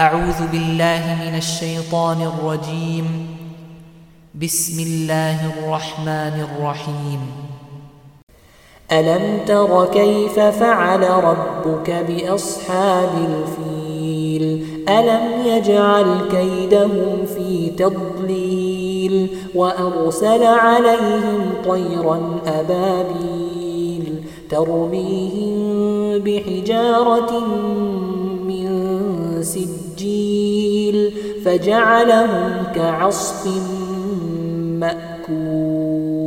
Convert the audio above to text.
أعوذ بالله من الشيطان الرجيم. بسم الله الرحمن الرحيم. ألم تر كيف فعل ربك بأصحاب الفيل؟ ألم يجعل كيدهم في تضليل؟ وأرسل عليهم طيرا أبابيل ترميهم بحجارة السبيل فجعلهم كعصف مأكول.